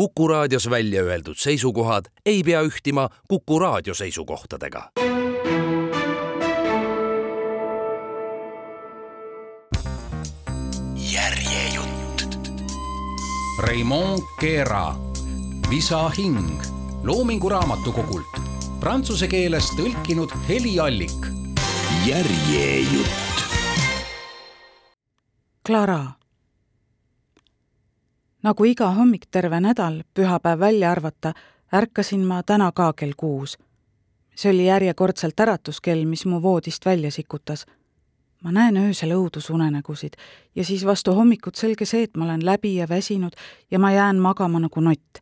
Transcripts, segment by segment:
Kuku raadios välja öeldud seisukohad ei pea ühtima Kuku raadio seisukohtadega. järjejutt. Raimond Keera, Visa hing Loomingu Raamatukogult, prantsuse keelest tõlkinud Heli Allik. järjejutt. Clara nagu iga hommik terve nädal, pühapäev välja arvata, ärkasin ma täna ka kell kuus. see oli järjekordselt äratuskell, mis mu voodist välja sikutas. ma näen öösel õudusunenägusid ja siis vastu hommikut selge see, et ma olen läbi ja väsinud ja ma jään magama nagu nott.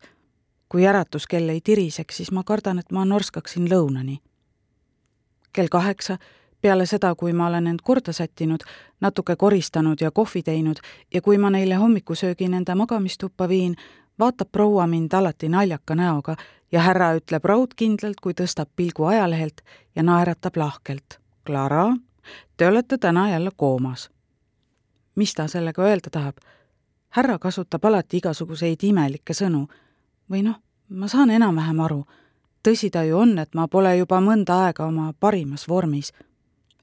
kui äratuskell ei tiriseks, siis ma kardan, et ma norskaksin lõunani. kell kaheksa peale seda, kui ma olen end korda sättinud, natuke koristanud ja kohvi teinud ja kui ma neile hommikusöögi nende magamistuppa viin, vaatab proua mind alati naljaka näoga ja härra ütleb raudkindlalt, kui tõstab pilgu ajalehelt ja naeratab lahkelt. Clara, te olete täna jälle koomas. mis ta sellega öelda tahab? härra kasutab alati igasuguseid imelikke sõnu. või noh, ma saan enam-vähem aru. tõsi ta ju on, et ma pole juba mõnda aega oma parimas vormis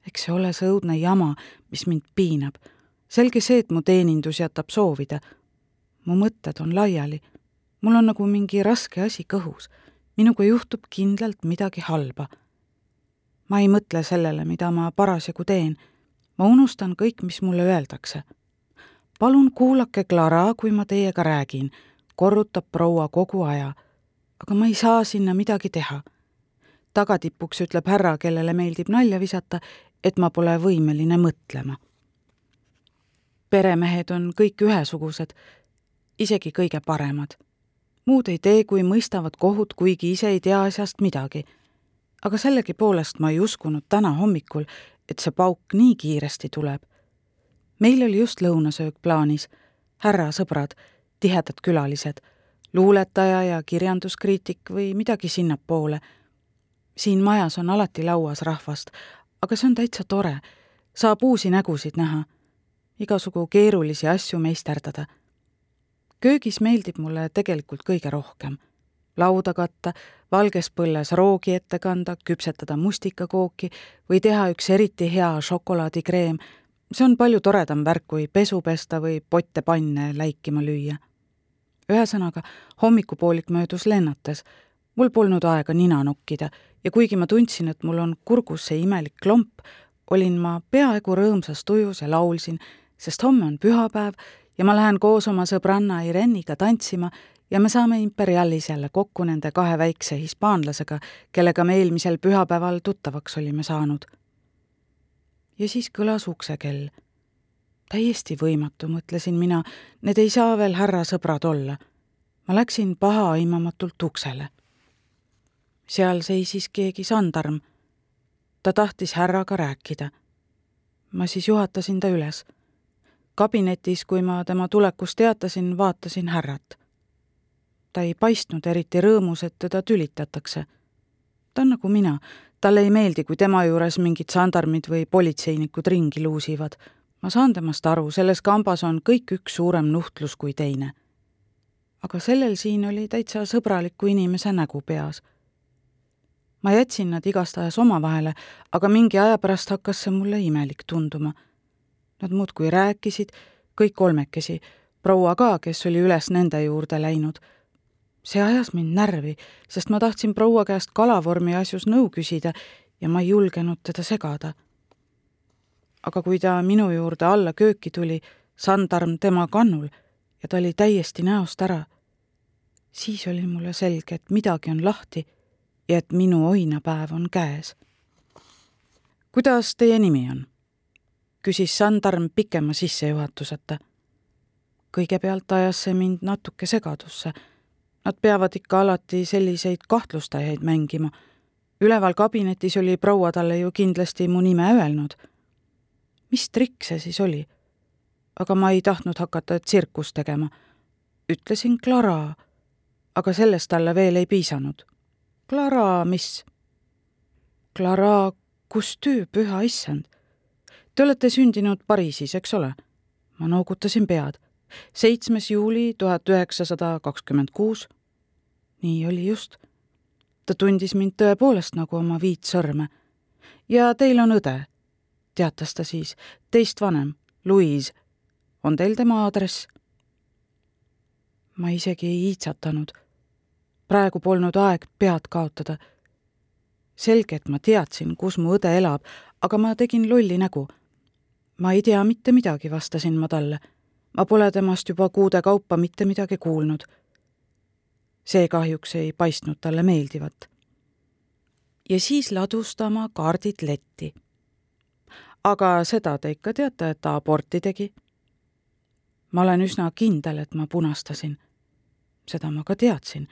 eks see ole see õudne jama, mis mind piinab. selge see, et mu teenindus jätab soovida. mu mõtted on laiali. mul on nagu mingi raske asi kõhus. minuga juhtub kindlalt midagi halba. ma ei mõtle sellele, mida ma parasjagu teen. ma unustan kõik, mis mulle öeldakse. palun kuulake Clara, kui ma teiega räägin, korrutab proua kogu aja. aga ma ei saa sinna midagi teha tagatipuks ütleb härra, kellele meeldib nalja visata, et ma pole võimeline mõtlema. peremehed on kõik ühesugused, isegi kõige paremad. muud ei tee, kui mõistavad kohut, kuigi ise ei tea asjast midagi. aga sellegipoolest ma ei uskunud täna hommikul, et see pauk nii kiiresti tuleb. meil oli just lõunasöök plaanis, härra sõbrad, tihedad külalised, luuletaja ja kirjanduskriitik või midagi sinnapoole siin majas on alati lauas rahvast, aga see on täitsa tore. saab uusi nägusid näha, igasugu keerulisi asju meisterdada. köögis meeldib mulle tegelikult kõige rohkem. lauda katta, valges põlles roogi ette kanda, küpsetada mustikakooki või teha üks eriti hea šokolaadikreem. see on palju toredam värk, kui pesu pesta või potte panne läikima lüüa. ühesõnaga, hommikupoolik möödus lennates mul polnud aega nina nokkida ja kuigi ma tundsin, et mul on kurgus see imelik klomp, olin ma peaaegu rõõmsas tujus ja laulsin, sest homme on pühapäev ja ma lähen koos oma sõbranna Ireniga tantsima ja me saame Imperialis jälle kokku nende kahe väikse hispaanlasega, kellega me eelmisel pühapäeval tuttavaks olime saanud. ja siis kõlas uksekell. täiesti võimatu, mõtlesin mina, need ei saa veel härra sõbrad olla. ma läksin pahaaimamatult uksele seal seisis keegi sandarm. ta tahtis härraga rääkida. ma siis juhatasin ta üles. kabinetis, kui ma tema tulekust teatasin, vaatasin härrat. ta ei paistnud eriti rõõmus, et teda tülitatakse. ta on nagu mina, talle ei meeldi, kui tema juures mingid sandarmid või politseinikud ringi luusivad. ma saan temast aru, selles kambas on kõik üks suurem nuhtlus kui teine. aga sellel siin oli täitsa sõbraliku inimese nägu peas ma jätsin nad igastahes omavahele, aga mingi aja pärast hakkas see mulle imelik tunduma. Nad muudkui rääkisid, kõik kolmekesi, proua ka, kes oli üles nende juurde läinud. see ajas mind närvi, sest ma tahtsin proua käest kalavormi asjus nõu küsida ja ma ei julgenud teda segada. aga kui ta minu juurde alla kööki tuli, sandarm tema kannul ja ta oli täiesti näost ära, siis oli mulle selge, et midagi on lahti ja et minu oinapäev on käes. kuidas teie nimi on? küsis Sandarm pikema sissejuhatuseta. kõigepealt ajas see mind natuke segadusse. Nad peavad ikka alati selliseid kahtlustajaid mängima. üleval kabinetis oli proua talle ju kindlasti mu nime öelnud. mis trikk see siis oli? aga ma ei tahtnud hakata tsirkust tegema. ütlesin Clara, aga sellest talle veel ei piisanud Clara, mis? Clara Cousteau, püha issand. Te olete sündinud Pariisis, eks ole? ma noogutasin pead. seitsmes juuli tuhat üheksasada kakskümmend kuus. nii oli just. ta tundis mind tõepoolest nagu oma viit sõrme. ja teil on õde, teatas ta siis, teist vanem, Louise. on teil tema aadress? ma isegi ei iitsatanud. Praegu polnud aeg pead kaotada. selge, et ma teadsin, kus mu õde elab, aga ma tegin lolli nägu. ma ei tea mitte midagi, vastasin ma talle ma pole temast juba kuude kaupa mitte midagi kuulnud. see kahjuks ei paistnud talle meeldivat. ja siis ladus ta oma kaardid letti. aga seda te ikka teate, et ta aborti tegi? ma olen üsna kindel, et ma punastasin. seda ma ka teadsin.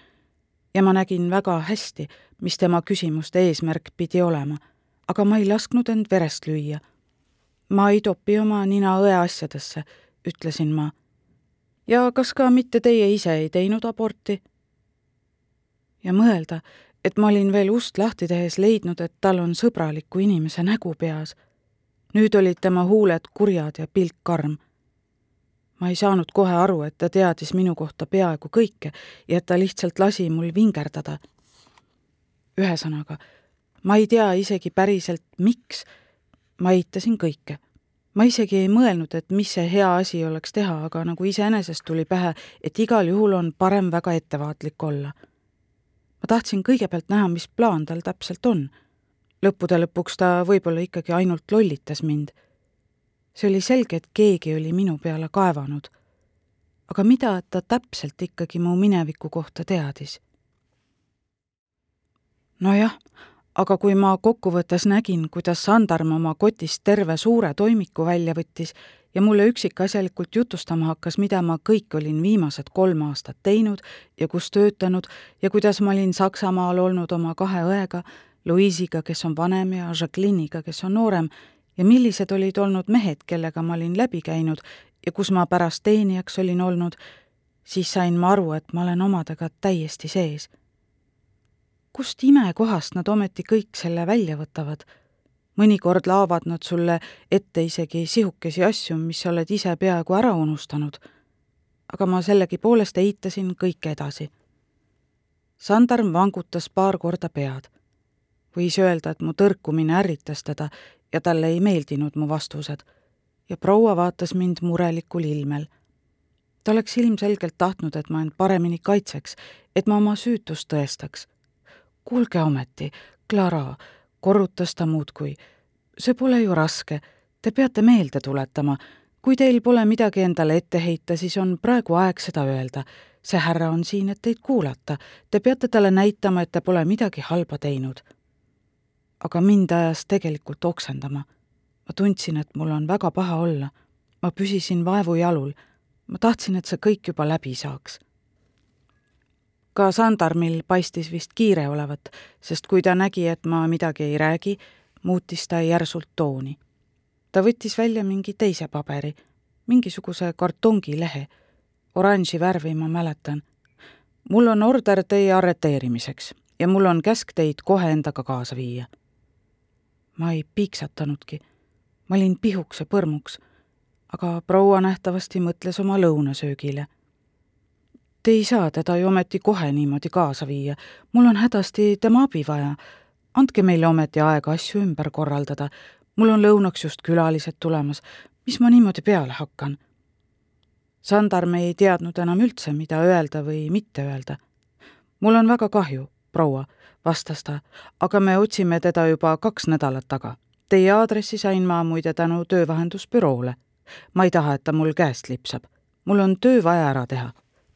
Ja ma nägin väga hästi, mis tema küsimuste eesmärk pidi olema, aga ma ei lasknud end verest lüüa. ma ei topi oma nina õe asjadesse ütlesin ma. ja kas ka mitte teie ise ei teinud aborti? ja mõelda, et ma olin veel ust lahti tehes leidnud, et tal on sõbraliku inimese nägu peas. nüüd olid tema huuled kurjad ja pilk karm. Ma ei saanud kohe aru, et ta teadis minu kohta peaaegu kõike ja et ta lihtsalt lasi mul vingerdada. ühesõnaga, ma ei tea isegi päriselt, miks ma eitasin kõike ma isegi ei mõelnud, et mis see hea asi oleks teha, aga nagu iseenesest tuli pähe, et igal juhul on parem väga ettevaatlik olla. ma tahtsin kõigepealt näha, mis plaan tal täpselt on. lõppude lõpuks ta võib-olla ikkagi ainult lollitas mind. See oli selge, et keegi oli minu peale kaevanud. aga mida ta täpselt ikkagi mu mineviku kohta teadis? nojah aga kui ma kokkuvõttes nägin, kuidas Sandarm oma kotist terve suure toimiku välja võttis ja mulle üksikasjalikult jutustama hakkas, mida ma kõik olin viimased kolm aastat teinud ja kus töötanud ja kuidas ma olin Saksamaal olnud oma kahe õega, Louise'iga, kes on vanem, ja Jacqueline'iga, kes on noorem, ja millised olid olnud mehed, kellega ma olin läbi käinud ja kus ma pärast teenijaks olin olnud, siis sain ma aru, et ma olen omadega täiesti sees kust imekohast nad ometi kõik selle välja võtavad? mõnikord laovad nad sulle ette isegi sihukesi asju, mis sa oled ise peaaegu ära unustanud. aga ma sellegipoolest eitasin kõike edasi. Sandarm vangutas paar korda pead. võis öelda, et mu tõrkumine ärritas teda ja talle ei meeldinud mu vastused. ja proua vaatas mind murelikul ilmel ta oleks ilmselgelt tahtnud, et ma end paremini kaitseks, et ma oma süütust tõestaks kuulge ometi, Clara, korrutas ta muudkui, see pole ju raske, te peate meelde tuletama, kui teil pole midagi endale ette heita, siis on praegu aeg seda öelda. see härra on siin, et teid kuulata, te peate talle näitama, et te pole midagi halba teinud. Aga mind ajas tegelikult oksendama. ma tundsin, et mul on väga paha olla. ma püsisin vaevu jalul. ma tahtsin, et see kõik juba läbi saaks ka Sandarmil paistis vist kiire olevat, sest kui ta nägi, et ma midagi ei räägi, muutis ta järsult tooni. ta võttis välja mingi teise paberi, mingisuguse kartongilehe, oranži värvi ma mäletan. mul on order teie arreteerimiseks ja mul on käsk teid kohe endaga kaasa viia. Ma ei piiksatanudki. ma olin pihuks ja põrmuks, aga proua nähtavasti mõtles oma lõunasöögile Te ei saa teda ju ometi kohe niimoodi kaasa viia. mul on hädasti tema abi vaja. andke meile ometi aega asju ümber korraldada. mul on lõunaks just külalised tulemas. mis ma niimoodi peale hakkan? Sandarm ei teadnud enam üldse, mida öelda või mitte öelda. mul on väga kahju, proua, vastas ta, aga me otsime teda juba kaks nädalat taga. Teie aadressi sain ma muide tänu töövahendusbüroole. ma ei taha, et ta mul käest lipsab. mul on töö vaja ära teha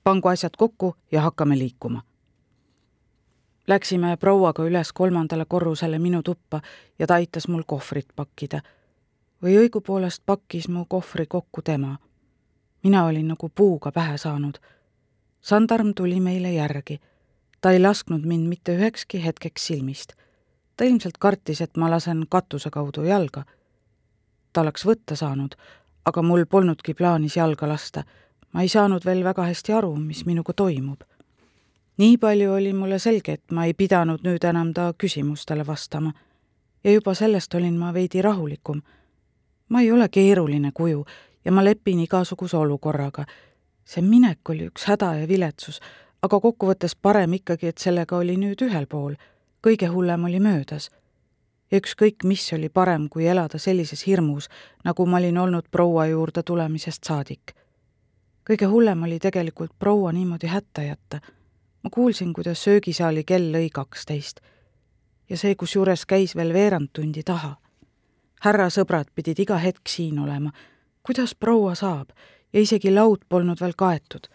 pangu asjad kokku ja hakkame liikuma. Läksime prouaga üles kolmandale korrusele minu tuppa ja ta aitas mul kohvrit pakkida. või õigupoolest pakkis mu kohvri kokku tema. mina olin nagu puuga pähe saanud. sandarm tuli meile järgi. Ta ei lasknud mind mitte ühekski hetkeks silmist. ta ilmselt kartis, et ma lasen katuse kaudu jalga. ta oleks võtta saanud, aga mul polnudki plaanis jalga lasta ma ei saanud veel väga hästi aru, mis minuga toimub. nii palju oli mulle selge, et ma ei pidanud nüüd enam ta küsimustele vastama. ja juba sellest olin ma veidi rahulikum. ma ei ole keeruline kuju ja ma lepin igasuguse olukorraga, see minek oli üks häda ja viletsus, aga kokkuvõttes parem ikkagi, et sellega oli nüüd ühel pool. kõige hullem oli möödas. ja ükskõik, mis oli parem, kui elada sellises hirmus, nagu ma olin olnud proua juurde tulemisest saadik. kõige hullem oli tegelikult proua niimoodi hätta jätta. ma kuulsin, kuidas söögisaali kell lõi kaksteist ja see kusjuures käis veel veerand tundi taha. härrasõbrad pidid iga hetk siin olema. kuidas proua saab ja isegi laud polnud veel kaetud.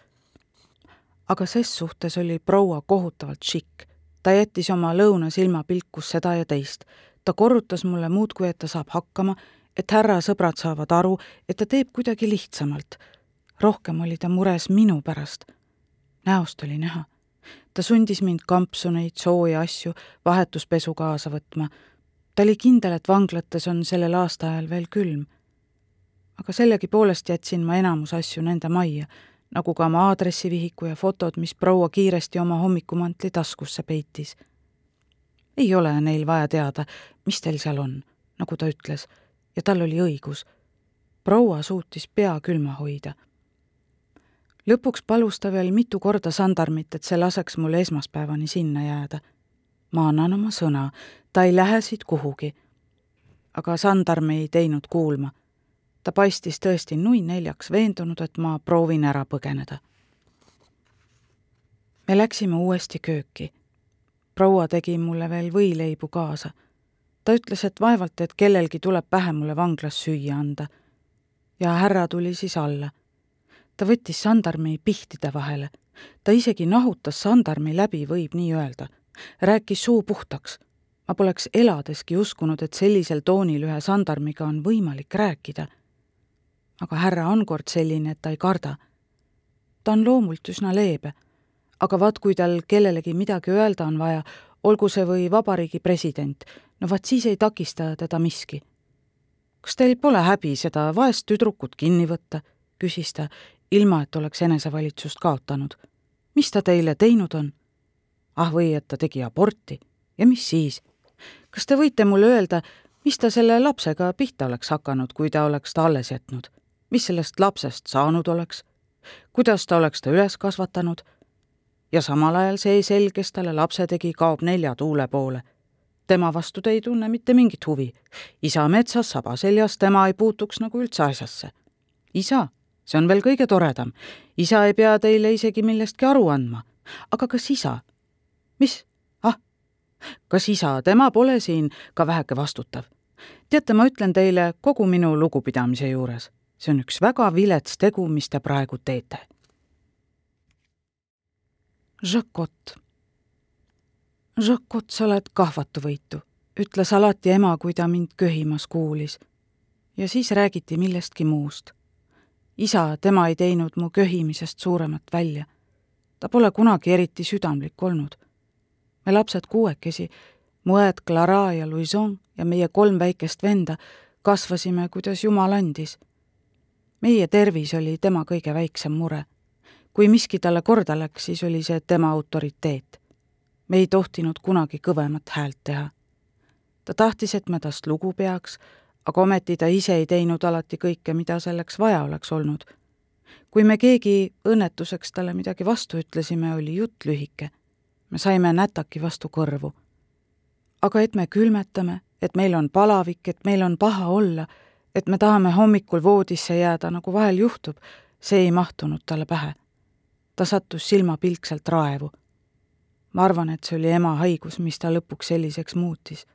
Aga ses suhtes oli proua kohutavalt šikk. ta jättis oma lõuna silmapilkus seda ja teist. ta korrutas mulle muudkui, et ta saab hakkama, et härrasõbrad saavad aru, et ta teeb kuidagi lihtsamalt. rohkem oli ta mures minu pärast. näost oli näha ta sundis mind kampsuneid, sooja asju, vahetuspesu kaasa võtma. ta oli kindel, et vanglates on sellel aastaajal veel külm. aga sellegipoolest jätsin ma enamus asju nende majja, nagu ka oma aadressivihiku ja fotod, mis proua kiiresti oma hommikumantli taskusse peitis. ei ole neil vaja teada, mis teil seal on, nagu ta ütles, ja tal oli õigus. proua suutis pea külma hoida lõpuks palus ta veel mitu korda sandarmit, et see laseks mul esmaspäevani sinna jääda. ma annan oma sõna, ta ei lähe siit kuhugi. aga sandarm ei teinud kuulma. Ta paistis tõesti nui neljaks veendunud, et ma proovin ära põgeneda. me läksime uuesti kööki. proua tegi mulle veel võileibu kaasa. ta ütles, et vaevalt, et kellelgi tuleb pähe mulle vanglas süüa anda. ja härra tuli siis alla ta võttis sandarmi pihtide vahele. ta isegi nahutas sandarmi läbi, võib nii öelda. rääkis suu puhtaks. ma poleks eladeski uskunud, et sellisel toonil ühe sandarmiga on võimalik rääkida. Aga härra on kord selline, et ta ei karda. ta on loomult üsna leebe. aga vaat, kui tal kellelegi midagi öelda on vaja, olgu see või vabariigi president, no vaat siis ei takista teda miski. kas teil pole häbi seda vaest tüdrukut kinni võtta? küsis ta ilma et oleks enesevalitsust kaotanud. mis ta teile teinud on? ah või, et ta tegi aborti. ja mis siis? kas te võite mulle öelda, mis ta selle lapsega pihta oleks hakanud, kui ta oleks ta alles jätnud? Mis sellest lapsest saanud oleks? kuidas ta oleks ta üles kasvatanud? ja samal ajal see sel, kes talle lapse tegi, kaob nelja tuule poole. tema vastu te ei tunne mitte mingit huvi. isa metsas, saba seljas, tema ei puutuks nagu üldse asjasse. isa see on veel kõige toredam. isa ei pea teile isegi millestki aru andma. aga kas isa? mis? ah, kas isa, tema pole siin ka väheke vastutav? teate, ma ütlen teile kogu minu lugupidamise juures, see on üks väga vilets tegu, mis te praegu teete. Jacot. Jacot, sa oled kahvatuvõitu, ütles alati ema, kui ta mind köhimas kuulis. ja siis räägiti millestki muust isa, tema ei teinud mu köhimisest suuremat välja. ta pole kunagi eriti südamlik olnud. me lapsed kuuekesi, mu õed Clara ja Louison ja meie kolm väikest venda kasvasime, kuidas Jumal andis. Meie tervis oli tema kõige väiksem mure. kui miski talle korda läks, siis oli see tema autoriteet. me ei tohtinud kunagi kõvemat häält teha. ta tahtis, et me tast lugu peaks aga ometi ta ise ei teinud alati kõike, mida selleks vaja oleks olnud. kui me keegi õnnetuseks talle midagi vastu ütlesime, oli jutt lühike. me saime nätaki vastu kõrvu. aga et me külmetame, et meil on palavik, et meil on paha olla, et me tahame hommikul voodisse jääda, nagu vahel juhtub, see ei mahtunud talle pähe. ta sattus silmapilkselt raevu. ma arvan, et see oli ema haigus, mis ta lõpuks selliseks muutis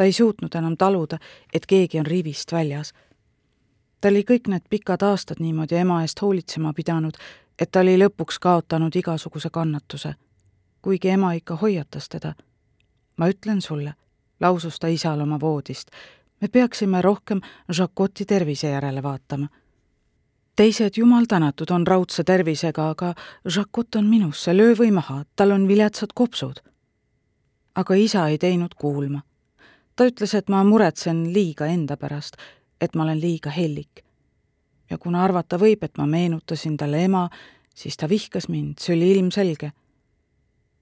ta ei suutnud enam taluda, et keegi on rivist väljas. ta oli kõik need pikad aastad niimoodi ema eest hoolitsema pidanud, et ta oli lõpuks kaotanud igasuguse kannatuse. kuigi ema ikka hoiatas teda. ma ütlen sulle, lausus ta isal oma voodist, me peaksime rohkem Jacoti tervise järele vaatama teised, jumal tänatud, on raudse tervisega, aga Jacot on minusse, löö või maha, tal on viletsad kopsud. aga isa ei teinud kuulma ta ütles, et ma muretsen liiga enda pärast, et ma olen liiga hellik. ja kuna arvata võib, et ma meenutasin talle ema, siis ta vihkas mind, see oli ilmselge.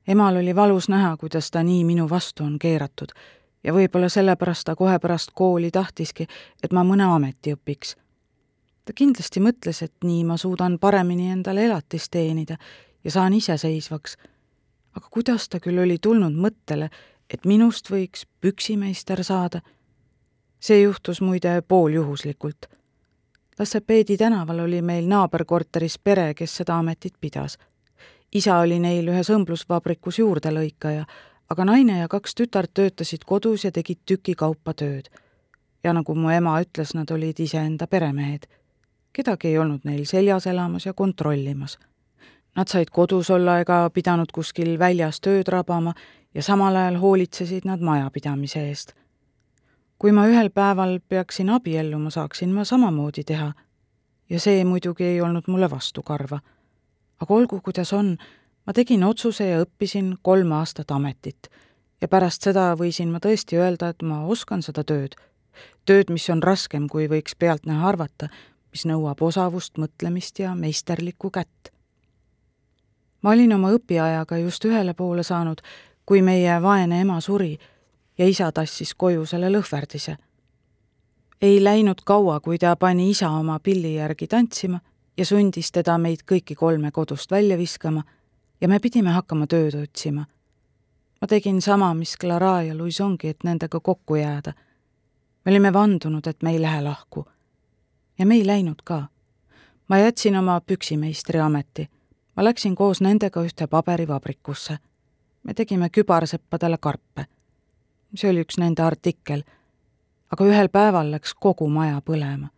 emal oli valus näha, kuidas ta nii minu vastu on keeratud ja võib-olla sellepärast ta kohe pärast kooli tahtiski, et ma mõne ameti õpiks. ta kindlasti mõtles, et nii ma suudan paremini endale elatist teenida ja saan iseseisvaks. aga kuidas ta küll oli tulnud mõttele, et minust võiks püksimeister saada? see juhtus muide pooljuhuslikult. Lassepeedi tänaval oli meil naaberkorteris pere, kes seda ametit pidas. isa oli neil ühes õmblusvabrikus juurdelõikaja, aga naine ja kaks tütart töötasid kodus ja tegid tükikaupa tööd. ja nagu mu ema ütles, nad olid iseenda peremehed kedagi ei olnud neil seljas elamas ja kontrollimas. Nad said kodus olla ega pidanud kuskil väljas tööd rabama ja samal ajal hoolitsesid nad majapidamise eest. kui ma ühel päeval peaksin abielluma, saaksin ma samamoodi teha. ja see muidugi ei olnud mulle vastukarva. aga olgu, kuidas on, ma tegin otsuse ja õppisin kolm aastat ametit. ja pärast seda võisin ma tõesti öelda, et ma oskan seda tööd. tööd, mis on raskem, kui võiks pealtnäha arvata, mis nõuab osavust, mõtlemist ja meisterlikku kätt. ma olin oma õpiajaga just ühele poole saanud, kui meie vaene ema suri ja isa tassis koju selle lõhverdise. ei läinud kaua, kui ta pani isa oma pilli järgi tantsima ja sundis teda meid kõiki kolme kodust välja viskama ja me pidime hakkama tööd otsima. ma tegin sama, mis Clara ja Louisongi, et nendega kokku jääda. me olime vandunud, et me ei lähe lahku ja me ei läinud ka. ma jätsin oma püksimeistri ameti. ma läksin koos nendega ühte paberivabrikusse. me tegime kübarseppadele karpe. see oli üks nende artikkel. aga ühel päeval läks kogu maja põlema.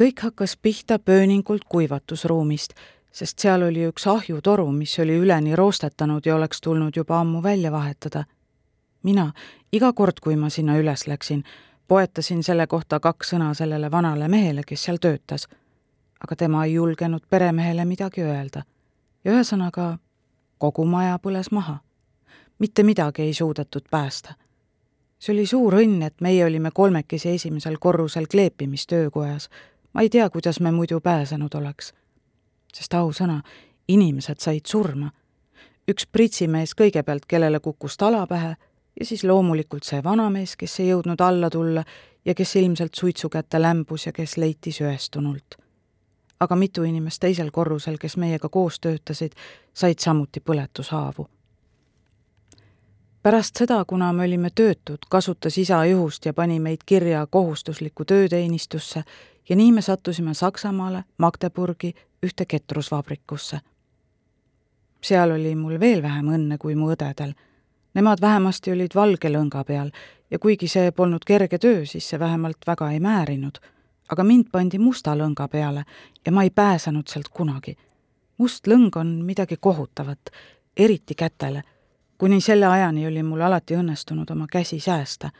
kõik hakkas pihta pööningult kuivatusruumist, sest seal oli üks ahjutoru, mis oli üleni roostetanud ja oleks tulnud juba ammu välja vahetada. mina, iga kord, kui ma sinna üles läksin, poetasin selle kohta kaks sõna sellele vanale mehele, kes seal töötas. aga tema ei julgenud peremehele midagi öelda. ja ühesõnaga, kogu maja põles maha. mitte midagi ei suudetud päästa. see oli suur õnn, et meie olime kolmekesi esimesel korrusel kleepimistöökojas. ma ei tea, kuidas me muidu pääsenud oleks. Sest ausõna, inimesed said surma. üks pritsimees kõigepealt, kellele kukkus tala pähe ja siis loomulikult see vanamees, kes ei jõudnud alla tulla ja kes ilmselt suitsu kätte lämbus ja kes leiti söestunult. aga mitu inimest teisel korrusel, kes meiega koos töötasid, said samuti põletushaavu. pärast seda, kuna me olime töötud, kasutas isa juhust ja pani meid kirja kohustuslikku tööteenistusse ja nii me sattusime Saksamaale, Magdeburgi, ühte ketrusvabrikusse. seal oli mul veel vähem õnne kui mu õdedel Nemad vähemasti olid valge lõnga peal ja kuigi see polnud kerge töö, siis see vähemalt väga ei määrinud. aga mind pandi musta lõnga peale ja ma ei pääsenud sealt kunagi. must lõng on midagi kohutavat, eriti kätele. kuni selle ajani oli mul alati õnnestunud oma käsi säästa.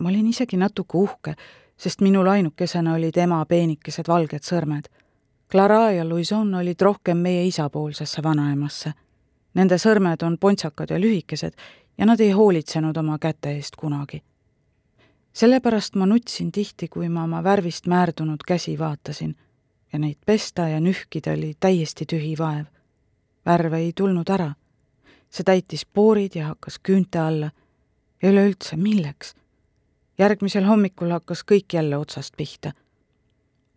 ma olin isegi natuke uhke, sest minul ainukesena olid ema peenikesed valged sõrmed. Clara ja Louison olid rohkem meie isapoolsesse vanaemasse Nende sõrmed on pontsakad ja lühikesed ja nad ei hoolitsenud oma käte eest kunagi. sellepärast ma nutsin tihti, kui ma oma värvist määrdunud käsi vaatasin ja neid pesta ja nühkida oli täiesti tühi vaev. värve ei tulnud ära. see täitis poorid ja hakkas küünte alla ja üleüldse milleks? järgmisel hommikul hakkas kõik jälle otsast pihta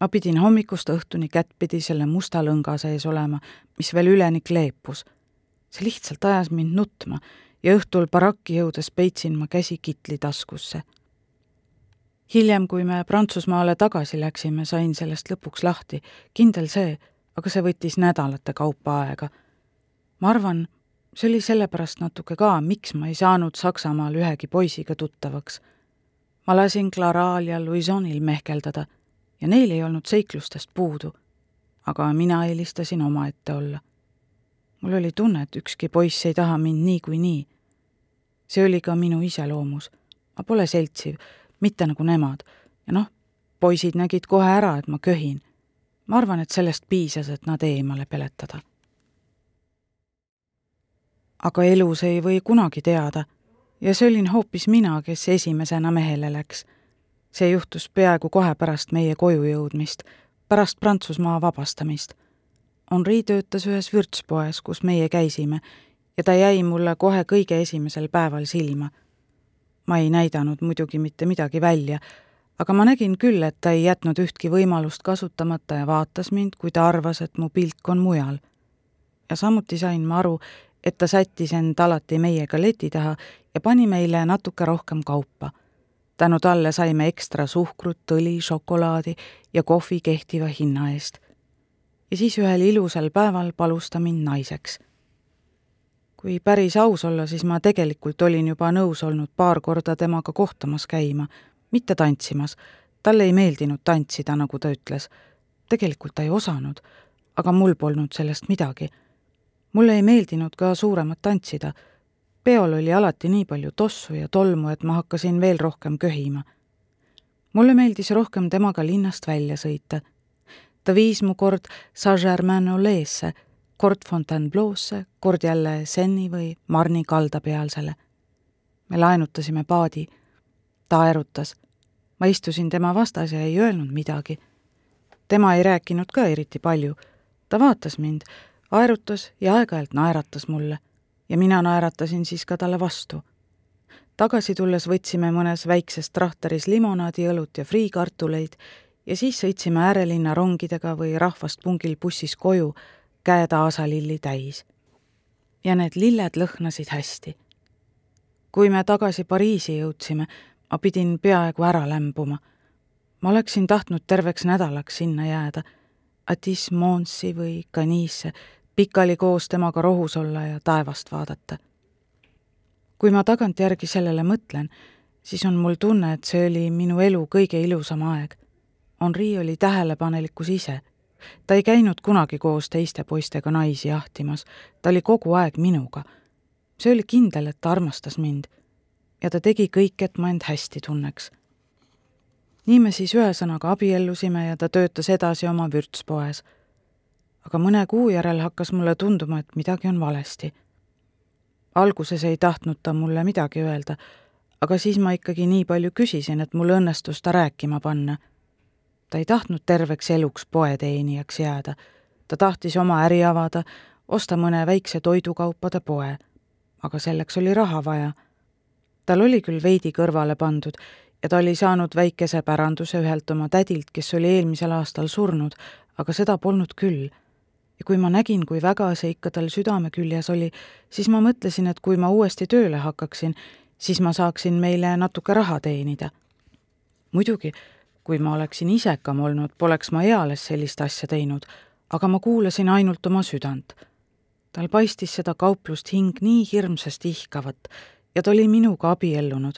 ma pidin hommikust õhtuni kättpidi selle musta lõnga sees olema, mis veel üleni kleepus see lihtsalt ajas mind nutma ja õhtul barakki jõudes peitsin ma käsi kitli taskusse. hiljem, kui me Prantsusmaale tagasi läksime, sain sellest lõpuks lahti, kindel see, aga see võttis nädalate kaupa aega. ma arvan, see oli sellepärast natuke ka, miks ma ei saanud Saksamaal ühegi poisiga tuttavaks. ma lasin Claral ja Louisonil mehkeldada ja neil ei olnud seiklustest puudu. aga mina eelistasin omaette olla mul oli tunne, et ükski poiss ei taha mind niikuinii. see oli ka minu iseloomus. ma pole seltsiv, mitte nagu nemad. ja noh, poisid nägid kohe ära, et ma köhin. ma arvan, et sellest piisas, et nad eemale peletada. aga elus ei või kunagi teada ja see olin hoopis mina, kes esimesena mehele läks. See juhtus peaaegu kohe pärast meie koju jõudmist, pärast Prantsusmaa vabastamist Henri töötas ühes vürtspoes, kus meie käisime ja ta jäi mulle kohe kõige esimesel päeval silma. ma ei näidanud muidugi mitte midagi välja, aga ma nägin küll, et ta ei jätnud ühtki võimalust kasutamata ja vaatas mind, kui ta arvas, et mu pilk on mujal. ja samuti sain ma aru, et ta sättis end alati meiega leti taha ja pani meile natuke rohkem kaupa. Tänu talle saime ekstra suhkrut, õli, šokolaadi ja kohvi kehtiva hinna eest. ja siis ühel ilusal päeval palus ta mind naiseks. kui päris aus olla, siis ma tegelikult olin juba nõus olnud paar korda temaga kohtumas käima, mitte tantsimas. talle ei meeldinud tantsida, nagu ta ütles. tegelikult ta ei osanud, aga mul polnud sellest midagi mulle ei meeldinud ka suuremat tantsida. Peol oli alati nii palju tossu ja tolmu, et ma hakkasin veel rohkem köhima. mulle meeldis rohkem temaga linnast välja sõita. ta viis mu kord Saint-Germain-en-Laye'sse, kord Fontainebleau'sse, kord jälle Senni või Marni kalda pealsele. me laenutasime paadi. ta aerutas. ma istusin tema vastas ja ei öelnud midagi. tema ei rääkinud ka eriti palju. ta vaatas mind aerutas ja aeg-ajalt naeratas mulle ja mina naeratasin siis ka talle vastu. tagasi tulles võtsime mõnes väikses trahteris limonaadiõlut ja friikartuleid ja siis sõitsime äärelinna rongidega või rahvast pungil bussis koju, käed aasalilli täis. ja need lilled lõhnasid hästi. kui me tagasi Pariisi jõudsime, ma pidin peaaegu ära lämbuma. ma oleksin tahtnud terveks nädalaks sinna jääda Atis Monsi või Canisse pikali koos temaga rohus olla ja taevast vaadata. kui ma tagantjärgi sellele mõtlen, siis on mul tunne, et see oli minu elu kõige ilusam aeg. Henri oli tähelepanelikkus ise. ta ei käinud kunagi koos teiste poistega naisi jahtimas, ta oli kogu aeg minuga. see oli kindel, et ta armastas mind. ja ta tegi kõik, et ma end hästi tunneks. nii me siis ühesõnaga abiellusime ja ta töötas edasi oma vürtspoes aga mõne kuu järel hakkas mulle tunduma, et midagi on valesti. alguses ei tahtnud ta mulle midagi öelda, aga siis ma ikkagi nii palju küsisin, et mul õnnestus ta rääkima panna. ta ei tahtnud terveks eluks poeteenijaks jääda. ta tahtis oma äri avada, osta mõne väikse toidukaupade poe. aga selleks oli raha vaja. tal oli küll veidi kõrvale pandud ja ta oli saanud väikese päranduse ühelt oma tädilt, kes oli eelmisel aastal surnud, aga seda polnud küll ja kui ma nägin, kui väga see ikka tal südame küljes oli, siis ma mõtlesin, et kui ma uuesti tööle hakkaksin, siis ma saaksin meile natuke raha teenida. muidugi, kui ma oleksin isekam olnud, poleks ma eales sellist asja teinud, aga ma kuulasin ainult oma südant. tal paistis seda kauplust hing nii hirmsasti ihkavat ja ta oli minuga abiellunud.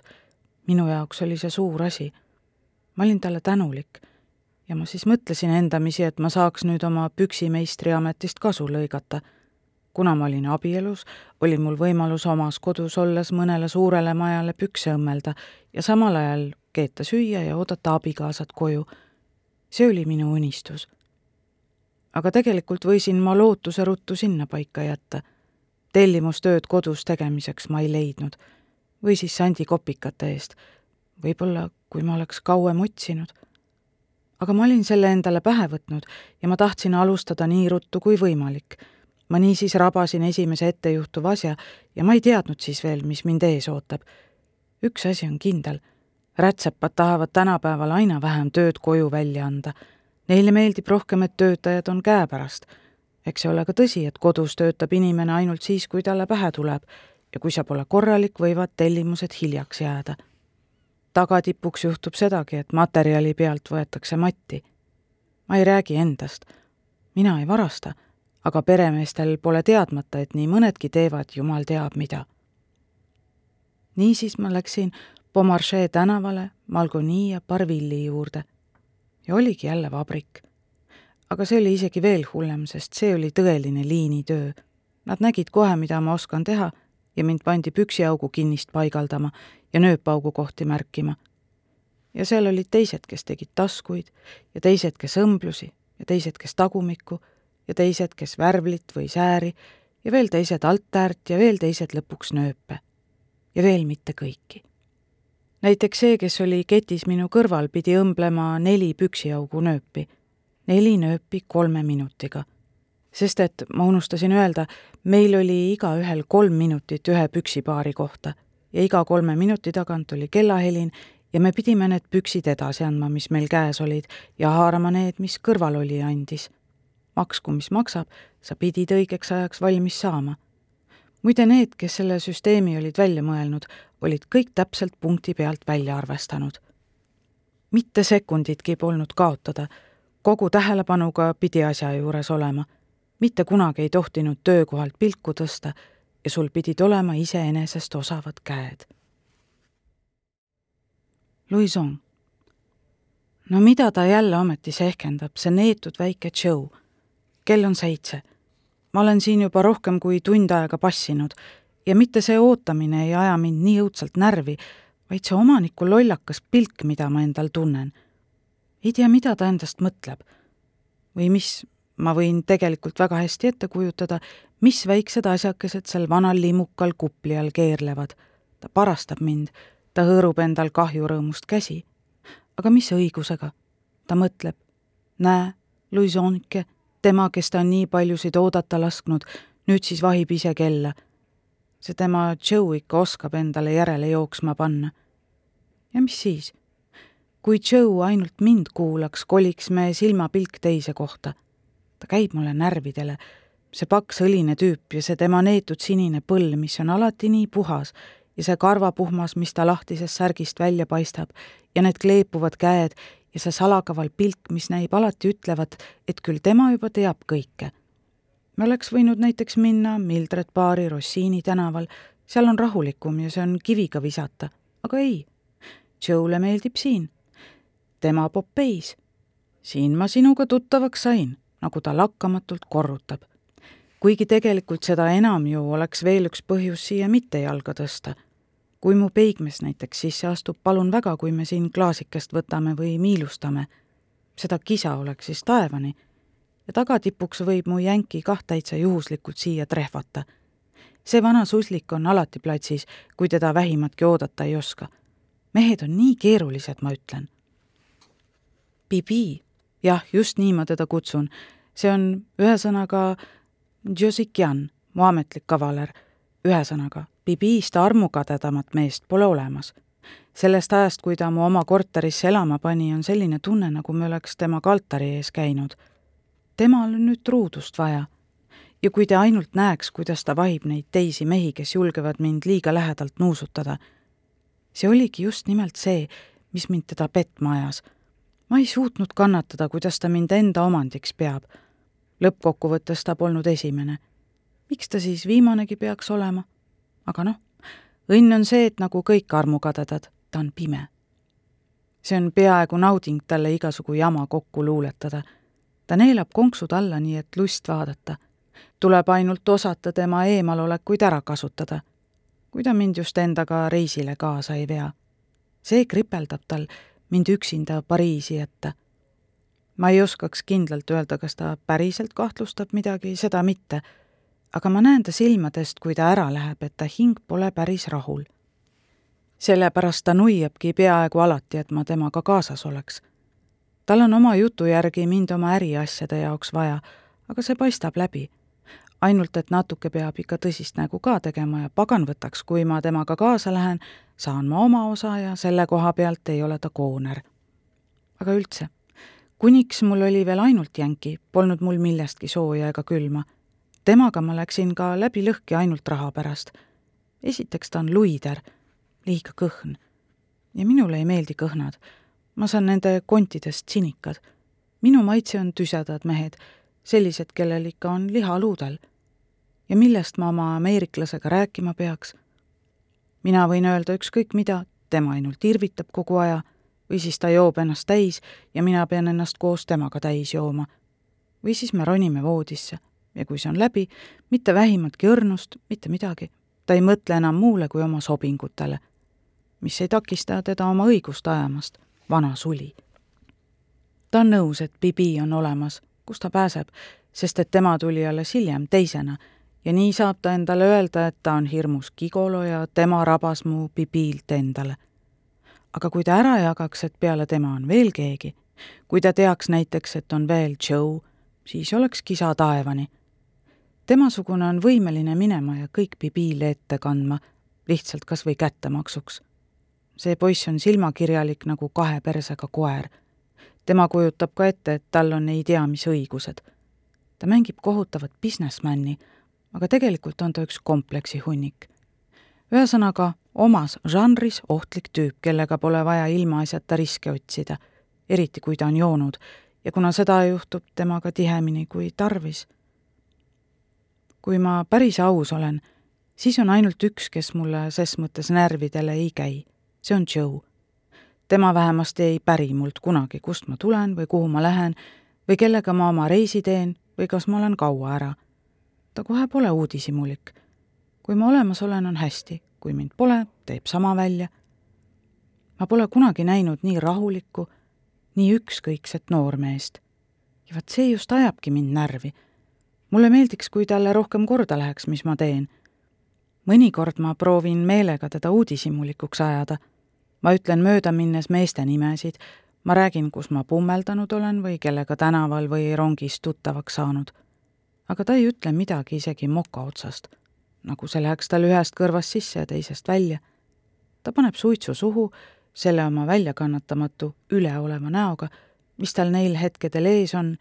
minu jaoks oli see suur asi. ma olin talle tänulik ja ma siis mõtlesin endamisi, et ma saaks nüüd oma püksimeistri ametist kasu lõigata. kuna ma olin abielus, oli mul võimalus omas kodus olles mõnele suurele majale pükse õmmelda ja samal ajal keeta süüa ja oodata abikaasat koju. see oli minu unistus. aga tegelikult võisin ma lootuse ruttu sinnapaika jätta. tellimustööd kodus tegemiseks ma ei leidnud. või siis sandikopikate eest. võib-olla, kui ma oleks kauem otsinud aga ma olin selle endale pähe võtnud ja ma tahtsin alustada nii ruttu kui võimalik. ma niisiis rabasin esimese ettejuhtuva asja ja ma ei teadnud siis veel, mis mind ees ootab. üks asi on kindel, rätsepad tahavad tänapäeval aina vähem tööd koju välja anda. Neile meeldib rohkem, et töötajad on käepärast. eks see ole ka tõsi, et kodus töötab inimene ainult siis, kui talle pähe tuleb ja kui sa pole korralik, võivad tellimused hiljaks jääda tagatipuks juhtub sedagi, et materjali pealt võetakse matti. ma ei räägi endast. mina ei varasta, aga peremeestel pole teadmata, et nii mõnedki teevad jumal teab mida. niisiis ma läksin Pomarchee tänavale Malgoni ja Barvilli juurde ja oligi jälle vabrik. aga see oli isegi veel hullem, sest see oli tõeline liinitöö. Nad nägid kohe, mida ma oskan teha ja mind pandi püksiaugu kinnist paigaldama ja nööpaugu kohti märkima. ja seal olid teised, kes tegid taskuid ja teised, kes õmblusi ja teised, kes tagumikku ja teised, kes värvlit või sääri ja veel teised altäärt ja veel teised lõpuks nööpe. ja veel mitte kõiki. näiteks see, kes oli ketis minu kõrval, pidi õmblema neli püksiaugu nööpi. neli nööpi kolme minutiga sest et ma unustasin öelda, meil oli igaühel kolm minutit ühe püksipaari kohta ja iga kolme minuti tagant oli kellahelin ja me pidime need püksid edasi andma, mis meil käes olid, ja haarama need, mis kõrvalolija andis. maksku, mis maksab, sa pidid õigeks ajaks valmis saama. muide, need, kes selle süsteemi olid välja mõelnud, olid kõik täpselt punkti pealt välja arvestanud. mitte sekunditki polnud kaotada, kogu tähelepanuga pidi asja juures olema. mitte kunagi ei tohtinud töökohalt pilku tõsta ja sul pidid olema iseenesest osavad käed Louison. no mida ta jälle ometi sehkendab, see neetud väike Joe. kell on seitse. ma olen siin juba rohkem kui tund aega passinud ja mitte see ootamine ei aja mind nii õudselt närvi, vaid see omaniku lollakas pilk, mida ma endal tunnen. ei tea, mida ta endast mõtleb. või mis, ma võin tegelikult väga hästi ette kujutada, mis väiksed asjakesed seal vanal limukal kupli all keerlevad. ta parastab mind ta hõõrub endal kahjurõõmust käsi. aga mis õigusega? ta mõtleb, näe, Louisonke, tema, kes ta on nii paljusid oodata lasknud, nüüd siis vahib ise kella. see tema Joe ikka oskab endale järele jooksma panna. ja mis siis? kui Joe ainult mind kuulaks, koliks me silmapilk teise kohta. Ta käib mulle närvidele, see paks õline tüüp ja see tema neetud sinine põll, mis on alati nii puhas ja see karvapuhmas, mis ta lahtisest särgist välja paistab ja need kleepuvad käed ja see salakaval pilk, mis näib alati ütlevat, et küll tema juba teab kõike. me oleks võinud näiteks minna Mildred baari Rossiini tänaval, seal on rahulikum ja see on kiviga visata, aga ei. Joe'le meeldib siin. tema Popeis. siin ma sinuga tuttavaks sain, nagu ta lakkamatult korrutab kuigi tegelikult seda enam ju oleks veel üks põhjus siia mitte jalga tõsta. kui mu peigmees näiteks sisse astub, palun väga, kui me siin klaasikest võtame või miilustame. seda kisa oleks siis taevani. ja tagatipuks võib mu jänki kah täitsa juhuslikult siia trehvata. see vana suslik on alati platsis, kui teda vähimatki oodata ei oska. mehed on nii keerulised, ma ütlen. Bibi, jah, just nii ma teda kutsun, see on ühesõnaga Josikian, mu ametlik kavaler. ühesõnaga, Bibist armukadedamat meest pole olemas. sellest ajast, kui ta mu oma korterisse elama pani, on selline tunne, nagu me oleks temaga altari ees käinud. temal on nüüd truudust vaja. ja kui te ainult näeks, kuidas ta vahib neid teisi mehi, kes julgevad mind liiga lähedalt nuusutada. see oligi just nimelt see, mis mind teda petma ajas. Ma ei suutnud kannatada, kuidas ta mind enda omandiks peab lõppkokkuvõttes ta polnud esimene. miks ta siis viimanegi peaks olema? aga noh, õnn on see, et nagu kõik armukadedad, ta on pime. see on peaaegu nauding talle igasugu jama kokku luuletada. ta neelab konksud alla, nii et lust vaadata. tuleb ainult osata tema eemalolekuid ära kasutada. kui ta mind just endaga reisile kaasa ei vea. see kripeldab tal mind üksinda Pariisi jätta ma ei oskaks kindlalt öelda, kas ta päriselt kahtlustab midagi, seda mitte, aga ma näen ta silmadest, kui ta ära läheb, et ta hing pole päris rahul. sellepärast ta nuiabki peaaegu alati, et ma temaga kaasas oleks. tal on oma jutu järgi mind oma äriasjade jaoks vaja, aga see paistab läbi. ainult, et natuke peab ikka tõsist nägu ka tegema ja pagan võtaks, kui ma temaga kaasa lähen, saan ma oma osa ja selle koha pealt ei ole ta kooner. aga üldse kuniks mul oli veel ainult jänki, polnud mul millestki sooja ega külma. temaga ma läksin ka läbi lõhki ainult raha pärast. esiteks ta on luider, liiga kõhn. ja minule ei meeldi kõhnad. ma saan nende kontidest sinikad. minu maitse on tüsedad mehed, sellised, kellel ikka on liha luudel. ja millest ma oma ameeriklasega rääkima peaks? Mina võin öelda ükskõik mida, tema ainult irvitab kogu aja või siis ta joob ennast täis ja mina pean ennast koos temaga täis jooma. või siis me ronime voodisse ja kui see on läbi, mitte vähimatki õrnust, mitte midagi. ta ei mõtle enam muule kui oma sobingutele, mis ei takista teda oma õigust ajamast, vana suli. ta on nõus, et Bibi on olemas, kust ta pääseb, sest et tema tuli alles hiljem teisena ja nii saab ta endale öelda, et ta on hirmus gigolo ja tema rabas mu Bibilt endale aga kui ta ära jagaks, et peale tema on veel keegi, kui ta teaks näiteks, et on veel Joe, siis oleks kisa taevani. temasugune on võimeline minema ja kõik Bibile ette kandma, lihtsalt kas või kättemaksuks. see poiss on silmakirjalik nagu kahe persega koer. tema kujutab ka ette, et tal on ei tea mis õigused. ta mängib kohutavat businessmani, aga tegelikult on ta üks kompleksi hunnik. ühesõnaga, omas žanris ohtlik tüüp, kellega pole vaja ilmaasjata riske otsida, eriti kui ta on joonud ja kuna seda juhtub temaga tihemini kui tarvis. kui ma päris aus olen, siis on ainult üks, kes mulle ses mõttes närvidele ei käi. see on Joe. tema vähemasti ei päri mult kunagi, kust ma tulen või kuhu ma lähen või kellega ma oma reisi teen või kas ma olen kaua ära. Ta kohe pole uudishimulik. kui ma olemas olen, on hästi, kui mind pole, teeb sama välja. ma pole kunagi näinud nii rahulikku nii ükskõikset noormeest. ja vot see just ajabki mind närvi. mulle meeldiks, kui talle rohkem korda läheks, mis ma teen. mõnikord ma proovin meelega teda uudishimulikuks ajada. ma ütlen möödaminnes meeste nimesid, ma räägin, kus ma pummeldanud olen või kellega tänaval või rongis tuttavaks saanud. Aga ta ei ütle midagi isegi moka otsast, nagu see läheks tal ühest kõrvast sisse ja teisest välja. ta paneb suitsu suhu selle oma väljakannatamatu üleoleva näoga, mis tal neil hetkedel ees on,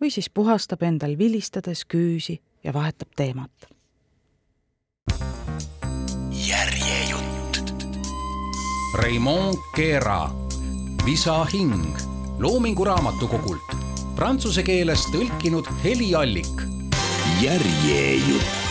või siis puhastab endal vilistades küüsi ja vahetab teemat. järjejutt. Raimond Keera, Visa hing Loomingu Raamatukogult, prantsuse keelest tõlkinud Heli Allik. järjejutt